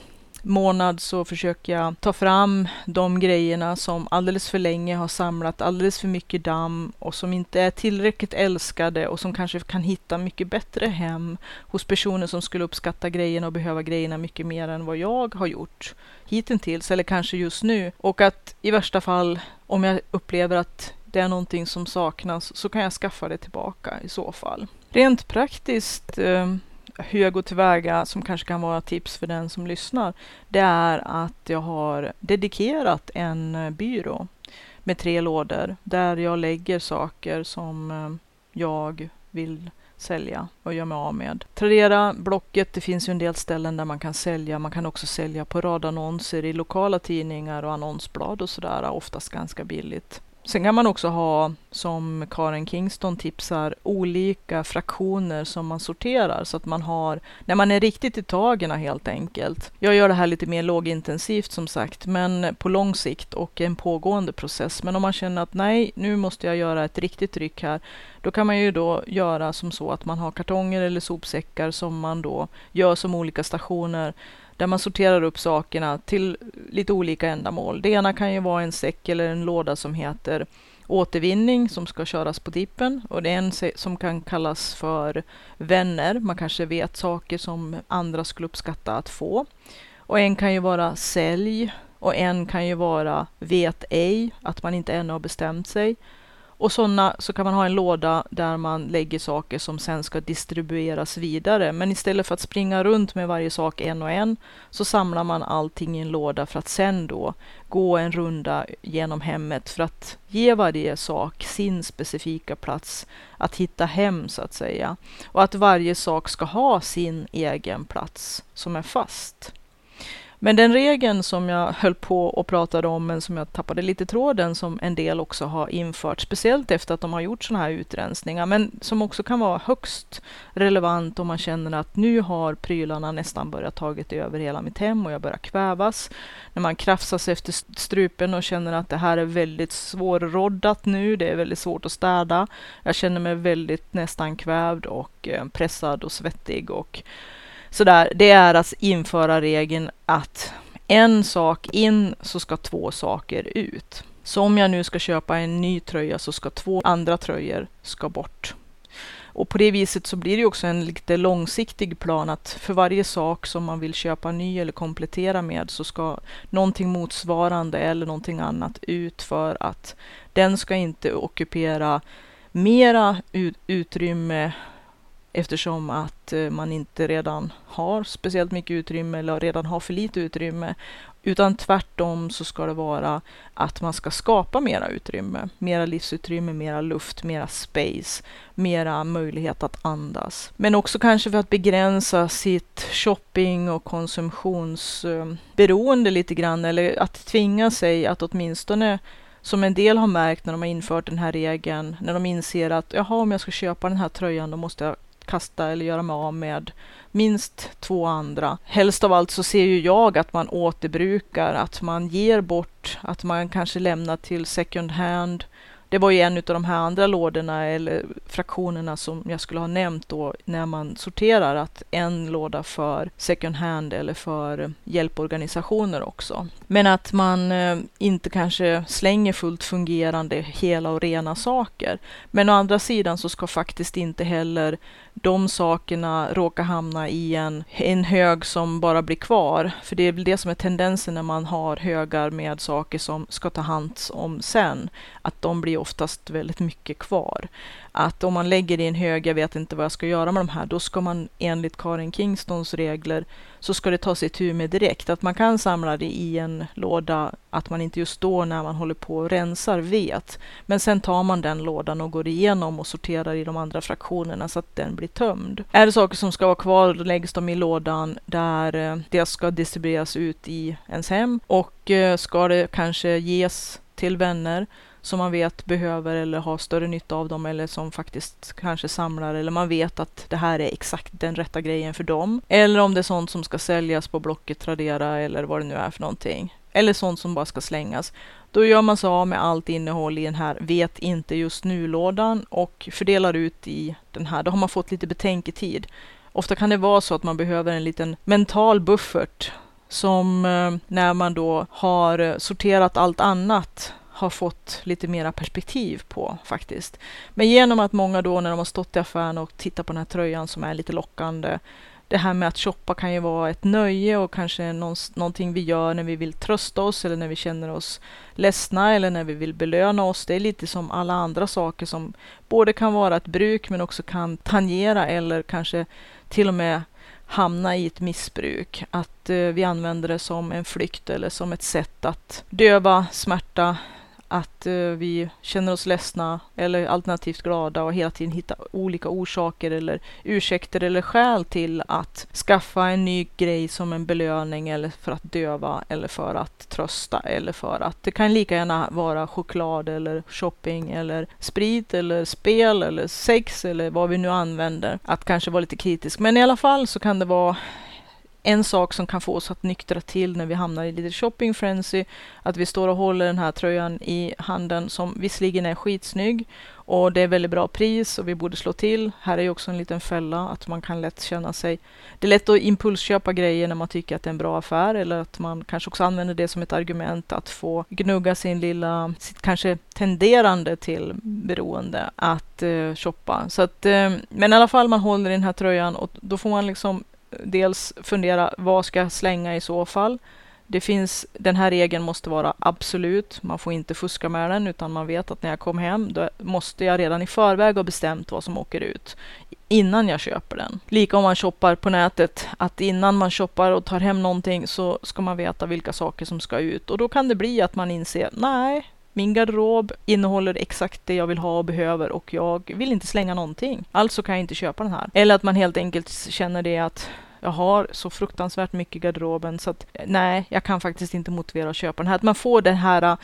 månad så försöker jag ta fram de grejerna som alldeles för länge har samlat alldeles för mycket damm och som inte är tillräckligt älskade och som kanske kan hitta mycket bättre hem hos personer som skulle uppskatta grejerna och behöva grejerna mycket mer än vad jag har gjort hittills eller kanske just nu. Och att i värsta fall, om jag upplever att det är någonting som saknas så kan jag skaffa det tillbaka i så fall. Rent praktiskt eh, hur jag går tillväga, som kanske kan vara tips för den som lyssnar, det är att jag har dedikerat en eh, byrå med tre lådor där jag lägger saker som eh, jag vill sälja och göra mig av med. Tradera, Blocket, det finns ju en del ställen där man kan sälja. Man kan också sälja på radannonser i lokala tidningar och annonsblad och sådär, oftast ganska billigt. Sen kan man också ha, som Karen Kingston tipsar, olika fraktioner som man sorterar så att man har, när man är riktigt i tagen helt enkelt. Jag gör det här lite mer lågintensivt som sagt, men på lång sikt och en pågående process. Men om man känner att nej, nu måste jag göra ett riktigt ryck här, då kan man ju då göra som så att man har kartonger eller sopsäckar som man då gör som olika stationer där man sorterar upp sakerna till lite olika ändamål. Det ena kan ju vara en säck eller en låda som heter återvinning som ska köras på tippen. och det är en som kan kallas för vänner. Man kanske vet saker som andra skulle uppskatta att få. Och en kan ju vara sälj och en kan ju vara vet ej, att man inte ännu har bestämt sig. Och sådana så kan man ha en låda där man lägger saker som sen ska distribueras vidare. Men istället för att springa runt med varje sak en och en så samlar man allting i en låda för att sen då gå en runda genom hemmet för att ge varje sak sin specifika plats att hitta hem så att säga. Och att varje sak ska ha sin egen plats som är fast. Men den regeln som jag höll på och pratade om, men som jag tappade lite tråden, som en del också har infört, speciellt efter att de har gjort sådana här utrensningar, men som också kan vara högst relevant om man känner att nu har prylarna nästan börjat tagit över hela mitt hem och jag börjar kvävas. När man krafsas efter strupen och känner att det här är väldigt svårroddat nu, det är väldigt svårt att städa. Jag känner mig väldigt nästan kvävd och eh, pressad och svettig och sådär. Det är att införa regeln att en sak in så ska två saker ut. Så om jag nu ska köpa en ny tröja så ska två andra tröjor ska bort. Och på det viset så blir det också en lite långsiktig plan att för varje sak som man vill köpa ny eller komplettera med så ska någonting motsvarande eller någonting annat ut för att den ska inte ockupera mera utrymme eftersom att eh, man inte redan har speciellt mycket utrymme eller redan har för lite utrymme. Utan tvärtom så ska det vara att man ska skapa mera utrymme, mera livsutrymme, mera luft, mera space, mera möjlighet att andas. Men också kanske för att begränsa sitt shopping och konsumtionsberoende eh, lite grann eller att tvinga sig att åtminstone som en del har märkt när de har infört den här regeln, när de inser att jaha, om jag ska köpa den här tröjan, då måste jag kasta eller göra mig av med minst två andra. Helst av allt så ser ju jag att man återbrukar, att man ger bort, att man kanske lämnar till second hand det var ju en av de här andra lådorna eller fraktionerna som jag skulle ha nämnt då när man sorterar att en låda för second hand eller för hjälporganisationer också. Men att man eh, inte kanske slänger fullt fungerande hela och rena saker. Men å andra sidan så ska faktiskt inte heller de sakerna råkar hamna i en, en hög som bara blir kvar. För det är väl det som är tendensen när man har högar med saker som ska ta hand om sen. Att de blir oftast väldigt mycket kvar. Att om man lägger i en hög, jag vet inte vad jag ska göra med de här, då ska man enligt Karin Kingstons regler så ska det tas itu med direkt. Att man kan samla det i en låda, att man inte just då när man håller på och rensar vet. Men sen tar man den lådan och går igenom och sorterar i de andra fraktionerna så att den blir tömd. Är det saker som ska vara kvar, då läggs de i lådan där eh, det ska distribueras ut i ens hem och eh, ska det kanske ges till vänner som man vet behöver eller har större nytta av dem eller som faktiskt kanske samlar eller man vet att det här är exakt den rätta grejen för dem. Eller om det är sånt som ska säljas på Blocket, Tradera eller vad det nu är för någonting. Eller sånt som bara ska slängas. Då gör man sig av med allt innehåll i den här vet inte just nu-lådan och fördelar ut i den här. Då har man fått lite betänketid. Ofta kan det vara så att man behöver en liten mental buffert som eh, när man då har eh, sorterat allt annat har fått lite mera perspektiv på faktiskt. Men genom att många då när de har stått i affären och tittat på den här tröjan som är lite lockande. Det här med att shoppa kan ju vara ett nöje och kanske någonting vi gör när vi vill trösta oss eller när vi känner oss ledsna eller när vi vill belöna oss. Det är lite som alla andra saker som både kan vara ett bruk men också kan tangera eller kanske till och med hamna i ett missbruk. Att eh, vi använder det som en flykt eller som ett sätt att döva smärta, att eh, vi känner oss ledsna eller alternativt glada och hela tiden hitta olika orsaker eller ursäkter eller skäl till att skaffa en ny grej som en belöning eller för att döva eller för att trösta eller för att det kan lika gärna vara choklad eller shopping eller sprit eller spel eller sex eller vad vi nu använder. Att kanske vara lite kritisk. Men i alla fall så kan det vara en sak som kan få oss att nyktra till när vi hamnar i lite shopping frenzy, att vi står och håller den här tröjan i handen som visserligen är skitsnygg och det är väldigt bra pris och vi borde slå till. Här är ju också en liten fälla att man kan lätt känna sig... Det är lätt att impulsköpa grejer när man tycker att det är en bra affär eller att man kanske också använder det som ett argument att få gnugga sin lilla, sitt kanske tenderande till beroende att eh, shoppa. Så att, eh, men i alla fall man håller i den här tröjan och då får man liksom dels fundera vad ska jag slänga i så fall? Det finns, den här regeln måste vara absolut. Man får inte fuska med den utan man vet att när jag kom hem då måste jag redan i förväg ha bestämt vad som åker ut innan jag köper den. Lika om man shoppar på nätet, att innan man shoppar och tar hem någonting så ska man veta vilka saker som ska ut och då kan det bli att man inser nej, min garderob innehåller exakt det jag vill ha och behöver och jag vill inte slänga någonting. Alltså kan jag inte köpa den här. Eller att man helt enkelt känner det att Jag har så fruktansvärt mycket i garderoben så att nej, jag kan faktiskt inte motivera att köpa den här. Att man får det här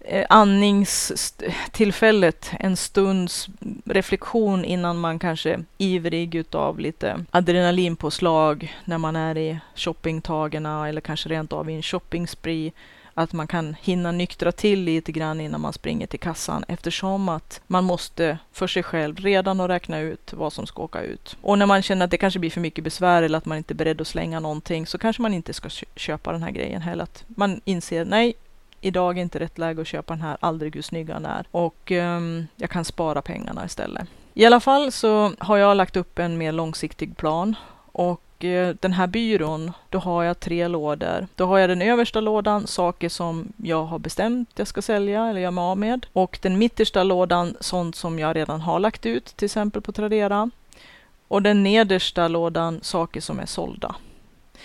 eh, andningstillfället, en stunds reflektion innan man kanske är ivrig utav lite adrenalinpåslag när man är i shoppingtagarna eller kanske rent av i en shoppingspree att man kan hinna nyktra till lite grann innan man springer till kassan eftersom att man måste för sig själv redan och räkna ut vad som ska åka ut. Och när man känner att det kanske blir för mycket besvär eller att man inte är beredd att slänga någonting så kanske man inte ska köpa den här grejen heller. Att man inser nej, idag är inte rätt läge att köpa den här, aldrig hur snygg den är. Och um, jag kan spara pengarna istället. I alla fall så har jag lagt upp en mer långsiktig plan och Eh, den här byrån, då har jag tre lådor. Då har jag den översta lådan, saker som jag har bestämt jag ska sälja eller göra mig av med. Och den mittersta lådan, sånt som jag redan har lagt ut, till exempel på Tradera. Och den nedersta lådan, saker som är sålda.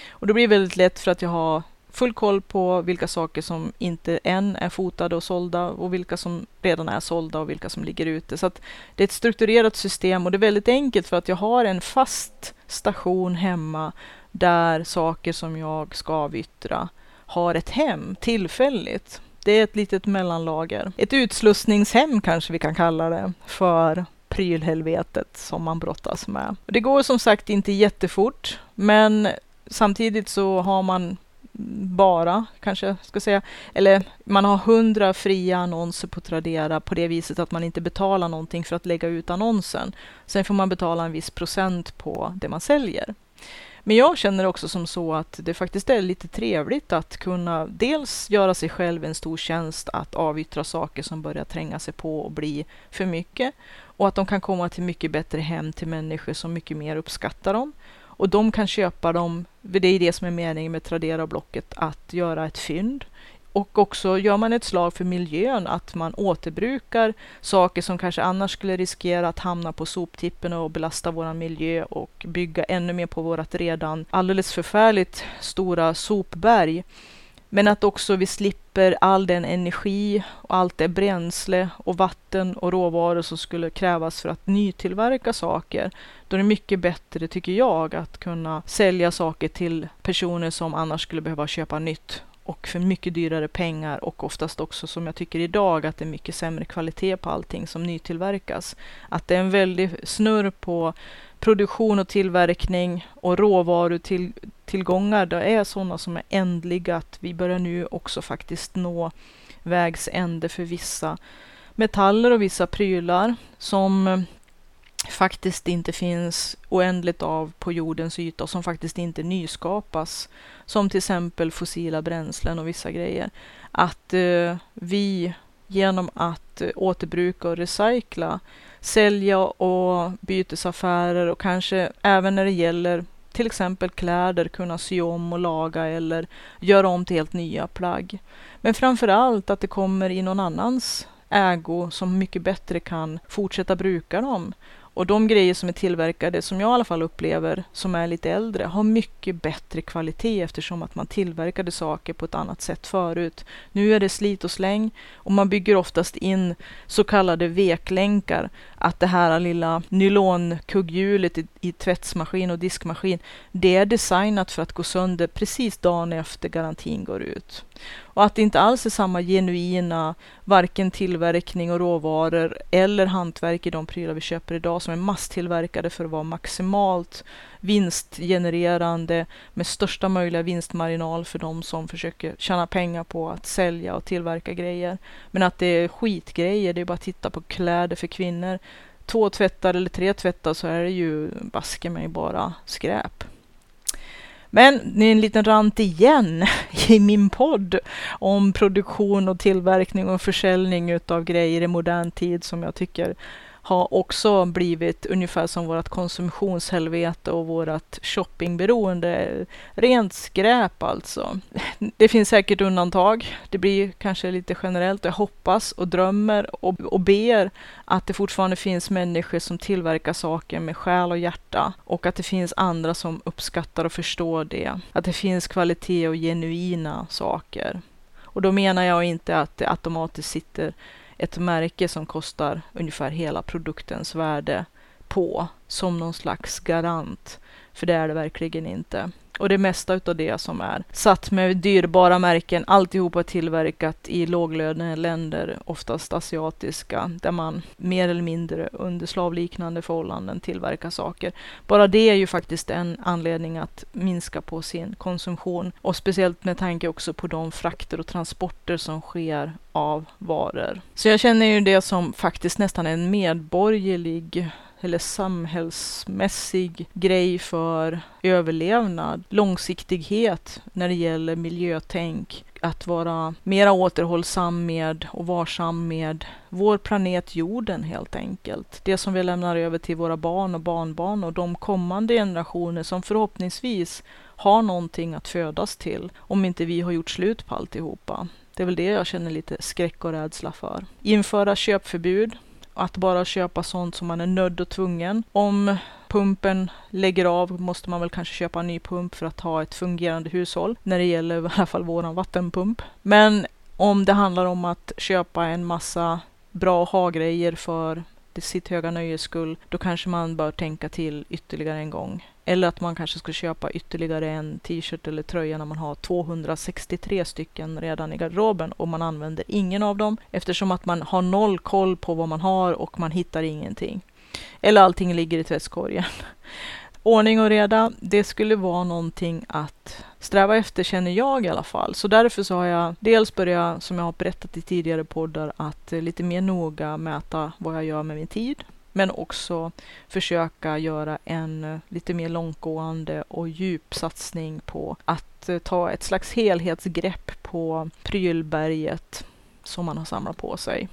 Och det blir väldigt lätt för att jag har full koll på vilka saker som inte än är fotade och sålda och vilka som redan är sålda och vilka som ligger ute. Så det är ett strukturerat system och det är väldigt enkelt för att jag har en fast station hemma där saker som jag ska avyttra har ett hem tillfälligt. Det är ett litet mellanlager. Ett utslussningshem kanske vi kan kalla det för prylhelvetet som man brottas med. Det går som sagt inte jättefort, men samtidigt så har man bara, kanske jag ska säga, eller man har hundra fria annonser på Tradera på det viset att man inte betalar någonting för att lägga ut annonsen. Sen får man betala en viss procent på det man säljer. Men jag känner också som så att det faktiskt är lite trevligt att kunna dels göra sig själv en stor tjänst att avyttra saker som börjar tränga sig på och bli för mycket och att de kan komma till mycket bättre hem till människor som mycket mer uppskattar dem. Och de kan köpa dem, det är det som är meningen med Tradera och Blocket, att göra ett fynd. Och också gör man ett slag för miljön, att man återbrukar saker som kanske annars skulle riskera att hamna på soptippen och belasta vår miljö och bygga ännu mer på vårt redan alldeles förfärligt stora sopberg. Men att också vi slipper all den energi och allt det bränsle och vatten och råvaror som skulle krävas för att nytillverka saker. Då är det mycket bättre, tycker jag, att kunna sälja saker till personer som annars skulle behöva köpa nytt och för mycket dyrare pengar och oftast också som jag tycker idag att det är mycket sämre kvalitet på allting som nytillverkas. Att det är en väldig snurr på produktion och tillverkning och råvarutillgångar. Det är sådana som är ändliga att vi börjar nu också faktiskt nå vägs ände för vissa metaller och vissa prylar som eh, faktiskt inte finns oändligt av på jordens yta och som faktiskt inte nyskapas. Som till exempel fossila bränslen och vissa grejer. Att eh, vi genom att eh, återbruka och recycla, sälja och bytesaffärer och kanske även när det gäller till exempel kläder kunna sy om och laga eller göra om till helt nya plagg. Men framför allt att det kommer i någon annans ägo som mycket bättre kan fortsätta bruka dem och de grejer som är tillverkade, som jag i alla fall upplever, som är lite äldre, har mycket bättre kvalitet eftersom att man tillverkade saker på ett annat sätt förut. Nu är det slit och släng och man bygger oftast in så kallade veklänkar. Att det här lilla nylonkugghjulet i, i tvättsmaskin och diskmaskin, det är designat för att gå sönder precis dagen efter garantin går ut. Och att det inte alls är samma genuina, varken tillverkning och råvaror eller hantverk i de prylar vi köper idag som är masstillverkade för att vara maximalt vinstgenererande med största möjliga vinstmarginal för de som försöker tjäna pengar på att sälja och tillverka grejer. Men att det är skitgrejer, det är bara att titta på kläder för kvinnor. Två tvättar eller tre tvättar så är det ju baske mig bara skräp. Men det är en liten rant igen i min podd om produktion och tillverkning och försäljning av grejer i modern tid som jag tycker har också blivit ungefär som vårt konsumtionshelvete och vårt shoppingberoende. Rent skräp alltså. Det finns säkert undantag. Det blir kanske lite generellt. Jag hoppas och drömmer och, och ber att det fortfarande finns människor som tillverkar saker med själ och hjärta och att det finns andra som uppskattar och förstår det. Att det finns kvalitet och genuina saker. Och då menar jag inte att det automatiskt sitter ett märke som kostar ungefär hela produktens värde på som någon slags garant För det är det verkligen inte. Och det mesta av det som är satt med dyrbara märken, alltihopa tillverkat i låglöneländer, oftast asiatiska, där man mer eller mindre under slavliknande förhållanden tillverkar saker. Bara det är ju faktiskt en anledning att minska på sin konsumtion och speciellt med tanke också på de frakter och transporter som sker av varor. Så jag känner ju det som faktiskt nästan en medborgerlig eller samhällsmässig grej för överlevnad, långsiktighet när det gäller miljötänk, att vara mera återhållsam med och varsam med vår planet jorden helt enkelt. Det som vi lämnar över till våra barn och barnbarn och de kommande generationer som förhoppningsvis har någonting att födas till om inte vi har gjort slut på alltihopa. Det är väl det jag känner lite skräck och rädsla för. Införa köpförbud att bara köpa sånt som man är nödd och tvungen. Om pumpen lägger av måste man väl kanske köpa en ny pump för att ha ett fungerande hushåll. När det gäller i alla fall våran vattenpump. Men om det handlar om att köpa en massa bra ha-grejer för sitt höga nöjes skull, då kanske man bör tänka till ytterligare en gång. Eller att man kanske ska köpa ytterligare en t-shirt eller tröja när man har 263 stycken redan i garderoben och man använder ingen av dem eftersom att man har noll koll på vad man har och man hittar ingenting. Eller allting ligger i tvättkorgen. Ordning och reda, det skulle vara någonting att sträva efter känner jag i alla fall. Så därför så har jag dels börjat, som jag har berättat i tidigare poddar, att eh, lite mer noga mäta vad jag gör med min tid. Men också försöka göra en eh, lite mer långtgående och djup satsning på att eh, ta ett slags helhetsgrepp på prylberget som man har samlat på sig.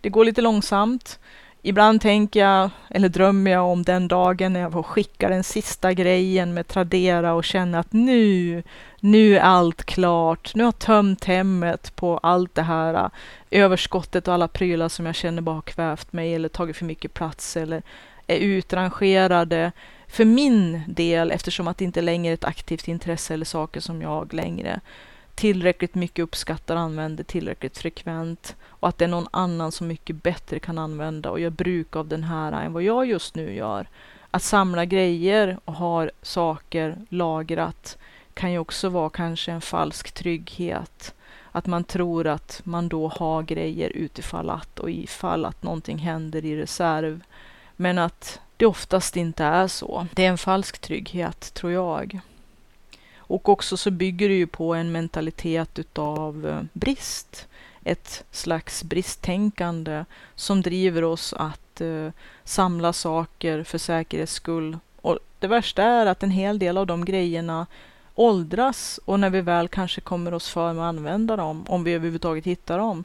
Det går lite långsamt. Ibland tänker jag, eller drömmer jag om den dagen när jag får skicka den sista grejen med Tradera och känna att nu, nu är allt klart. Nu har jag tömt hemmet på allt det här äh, överskottet och alla prylar som jag känner bara har kvävt mig eller tagit för mycket plats eller är utrangerade för min del eftersom att det inte längre är ett aktivt intresse eller saker som jag längre tillräckligt mycket uppskattar och använder tillräckligt frekvent och att det är någon annan som mycket bättre kan använda och gör bruk av den här än vad jag just nu gör. Att samla grejer och ha saker lagrat kan ju också vara kanske en falsk trygghet. Att man tror att man då har grejer utifall att och ifall att någonting händer i reserv. Men att det oftast inte är så. Det är en falsk trygghet, tror jag. Och också så bygger det ju på en mentalitet utav eh, brist. Ett slags bristtänkande som driver oss att eh, samla saker för säkerhets skull. Och det värsta är att en hel del av de grejerna åldras och när vi väl kanske kommer oss för med att använda dem, om vi överhuvudtaget hittar dem,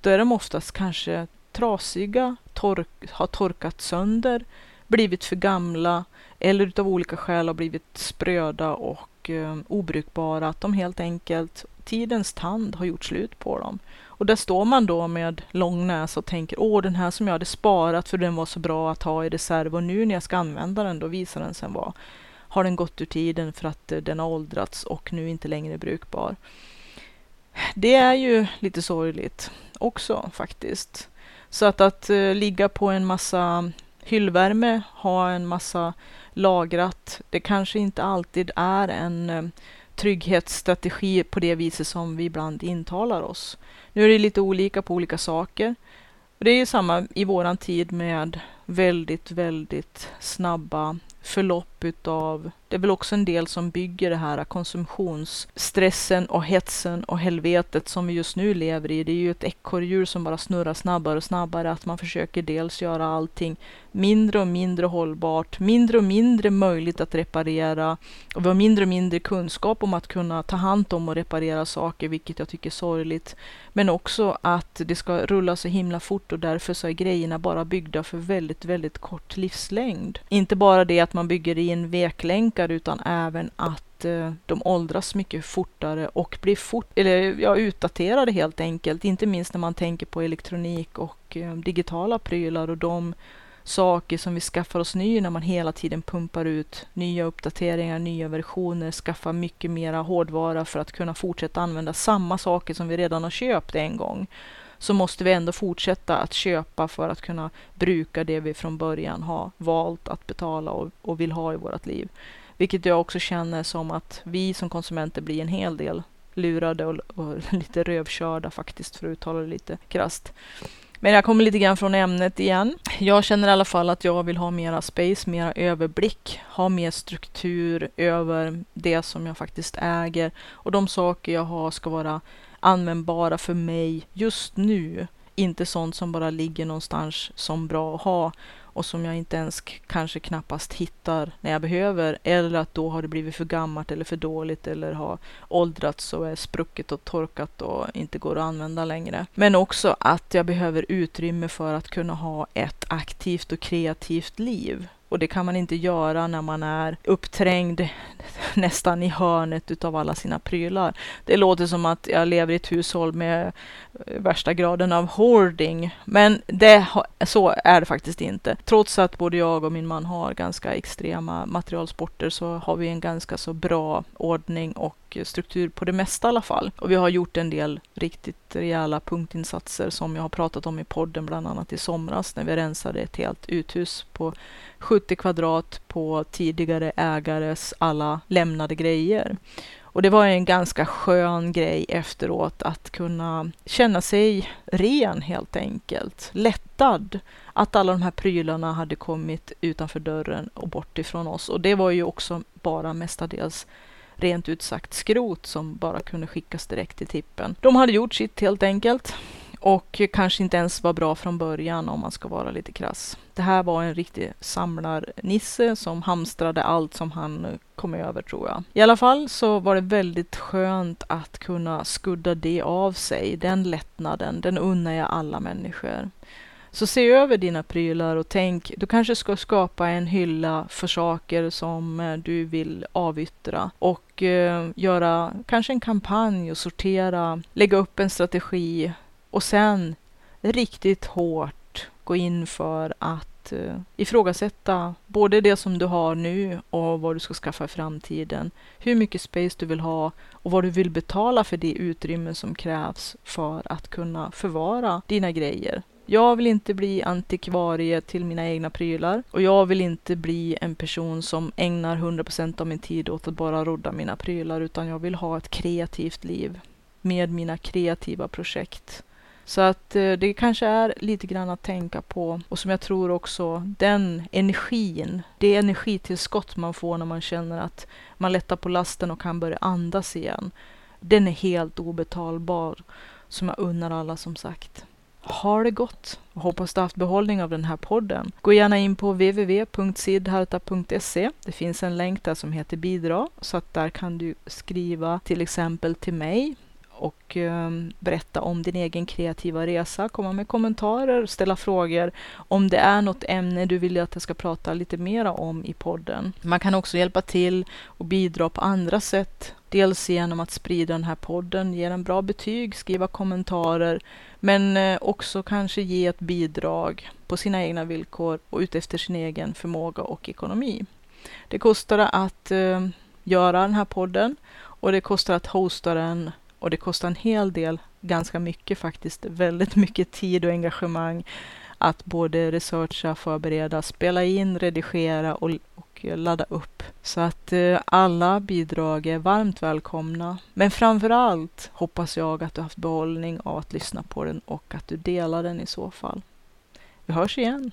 då är de oftast kanske trasiga, tork, har torkat sönder, blivit för gamla eller utav olika skäl har blivit spröda och och eh, obrukbara, att de helt enkelt, tidens tand har gjort slut på dem. Och där står man då med lång näsa och tänker, åh den här som jag hade sparat för den var så bra att ha i reserv och nu när jag ska använda den då visar den sig vara, har den gått ur tiden för att eh, den har åldrats och nu inte längre är brukbar. Det är ju lite sorgligt också faktiskt. Så att, att uh, ligga på en massa hyllvärme, ha en massa lagrat. Det kanske inte alltid är en eh, trygghetsstrategi på det viset som vi ibland intalar oss. Nu är det lite olika på olika saker. Det är ju samma i våran tid med väldigt, väldigt snabba förlopp utav, det är väl också en del som bygger det här konsumtionsstressen och hetsen och helvetet som vi just nu lever i. Det är ju ett ekorrhjul som bara snurrar snabbare och snabbare, att man försöker dels göra allting mindre och mindre hållbart, mindre och mindre möjligt att reparera och vi har mindre och mindre kunskap om att kunna ta hand om och reparera saker, vilket jag tycker är sorgligt. Men också att det ska rulla så himla fort och därför så är grejerna bara byggda för väldigt, väldigt kort livslängd. Inte bara det att man bygger i en veklänkar utan även att eh, de åldras mycket fortare och blir fort, eller, ja, utdaterade helt enkelt. Inte minst när man tänker på elektronik och eh, digitala prylar och de saker som vi skaffar oss ny när man hela tiden pumpar ut nya uppdateringar, nya versioner, skaffar mycket mera hårdvara för att kunna fortsätta använda samma saker som vi redan har köpt en gång. så måste vi ändå fortsätta att köpa för att kunna bruka det vi från början har valt att betala och, och vill ha i vårt liv. Vilket jag också känner som att vi som konsumenter blir en hel del lurade och, och lite rövkörda faktiskt, för att uttala det lite krasst. Men jag kommer lite grann från ämnet igen. Jag känner i alla fall att jag vill ha mera space, mera överblick, ha mer struktur över det som jag faktiskt äger och de saker jag har ska vara användbara för mig just nu. Inte sånt som bara ligger någonstans som bra att ha och som jag inte ens kanske knappast hittar när jag behöver. Eller att då har det blivit för gammalt eller för dåligt eller har åldrats och är sprucket och torkat och inte går att använda längre. Men också att jag behöver utrymme för att kunna ha ett aktivt och kreativt liv. Och det kan man inte göra när man är uppträngd nästan i hörnet utav alla sina prylar. Det låter som att jag lever i ett hushåll med Eh, värsta graden av hoarding. Men det, så är det faktiskt inte. Trots att både jag och min man har ganska extrema materialsporter så har vi en ganska så bra ordning och struktur på det mesta i alla fall. Och vi har gjort en del riktigt rejäla punktinsatser som jag har pratat om i podden, bland annat i somras när vi rensade ett helt uthus på 70 kvadrat på tidigare ägares alla lämnade grejer. Och det var en ganska skön grej efteråt att kunna känna sig ren helt enkelt. Lättad att alla de här prylarna hade kommit utanför dörren och bort ifrån oss. Och det var ju också bara mestadels rent ut sagt skrot som bara kunde skickas direkt till tippen. De hade gjort sitt helt enkelt och kanske inte ens var bra från början om man ska vara lite krass. Det här var en riktig samlarnisse som hamstrade allt som han kom över tror jag. I alla fall så var det väldigt skönt att kunna skudda det av sig. Den lättnaden, den unnar jag alla människor. Så se över dina prylar och tänk, du kanske ska skapa en hylla för saker som eh, du vill avyttra och eh, göra kanske en kampanj och sortera, lägga upp en strategi och sen riktigt hårt gå in för att eh, ifrågasätta både det som du har nu och vad du ska skaffa i framtiden. Hur mycket space du vill ha och vad du vill betala för det utrymme som krävs för att kunna förvara dina grejer. Jag vill inte bli antikvarie till mina egna prylar och jag vill inte bli en person som ägnar 100% av min tid åt att bara rodda mina prylar utan jag vill ha ett kreativt liv med mina kreativa projekt. Så att eh, det kanske är lite grann att tänka på och som jag tror också den energin, det energitillskott man får när man känner att man lättar på lasten och kan börja andas igen. Den är helt obetalbar som jag unnar alla som sagt. Ha det gott och hoppas du haft behållning av den här podden. Gå gärna in på www.sidharta.se. Det finns en länk där som heter bidra så att där kan du skriva till exempel till mig och ehm, berätta om din egen kreativa resa, komma med kommentarer, ställa frågor om det är något ämne du vill att jag ska prata lite mera om i podden. Man kan också hjälpa till och bidra på andra sätt. Dels genom att sprida den här podden, ge den bra betyg, skriva kommentarer, men eh, också kanske ge ett bidrag på sina egna villkor och utefter sin egen förmåga och ekonomi. Det kostar att eh, göra den här podden och det kostar att hosta den och det kostar en hel del, ganska mycket faktiskt, väldigt mycket tid och engagemang att både researcha, förbereda, spela in, redigera och, och ladda upp. Så att eh, alla bidrag är varmt välkomna. Men framför allt hoppas jag att du haft behållning av att lyssna på den och att du delar den i så fall. Vi hörs igen!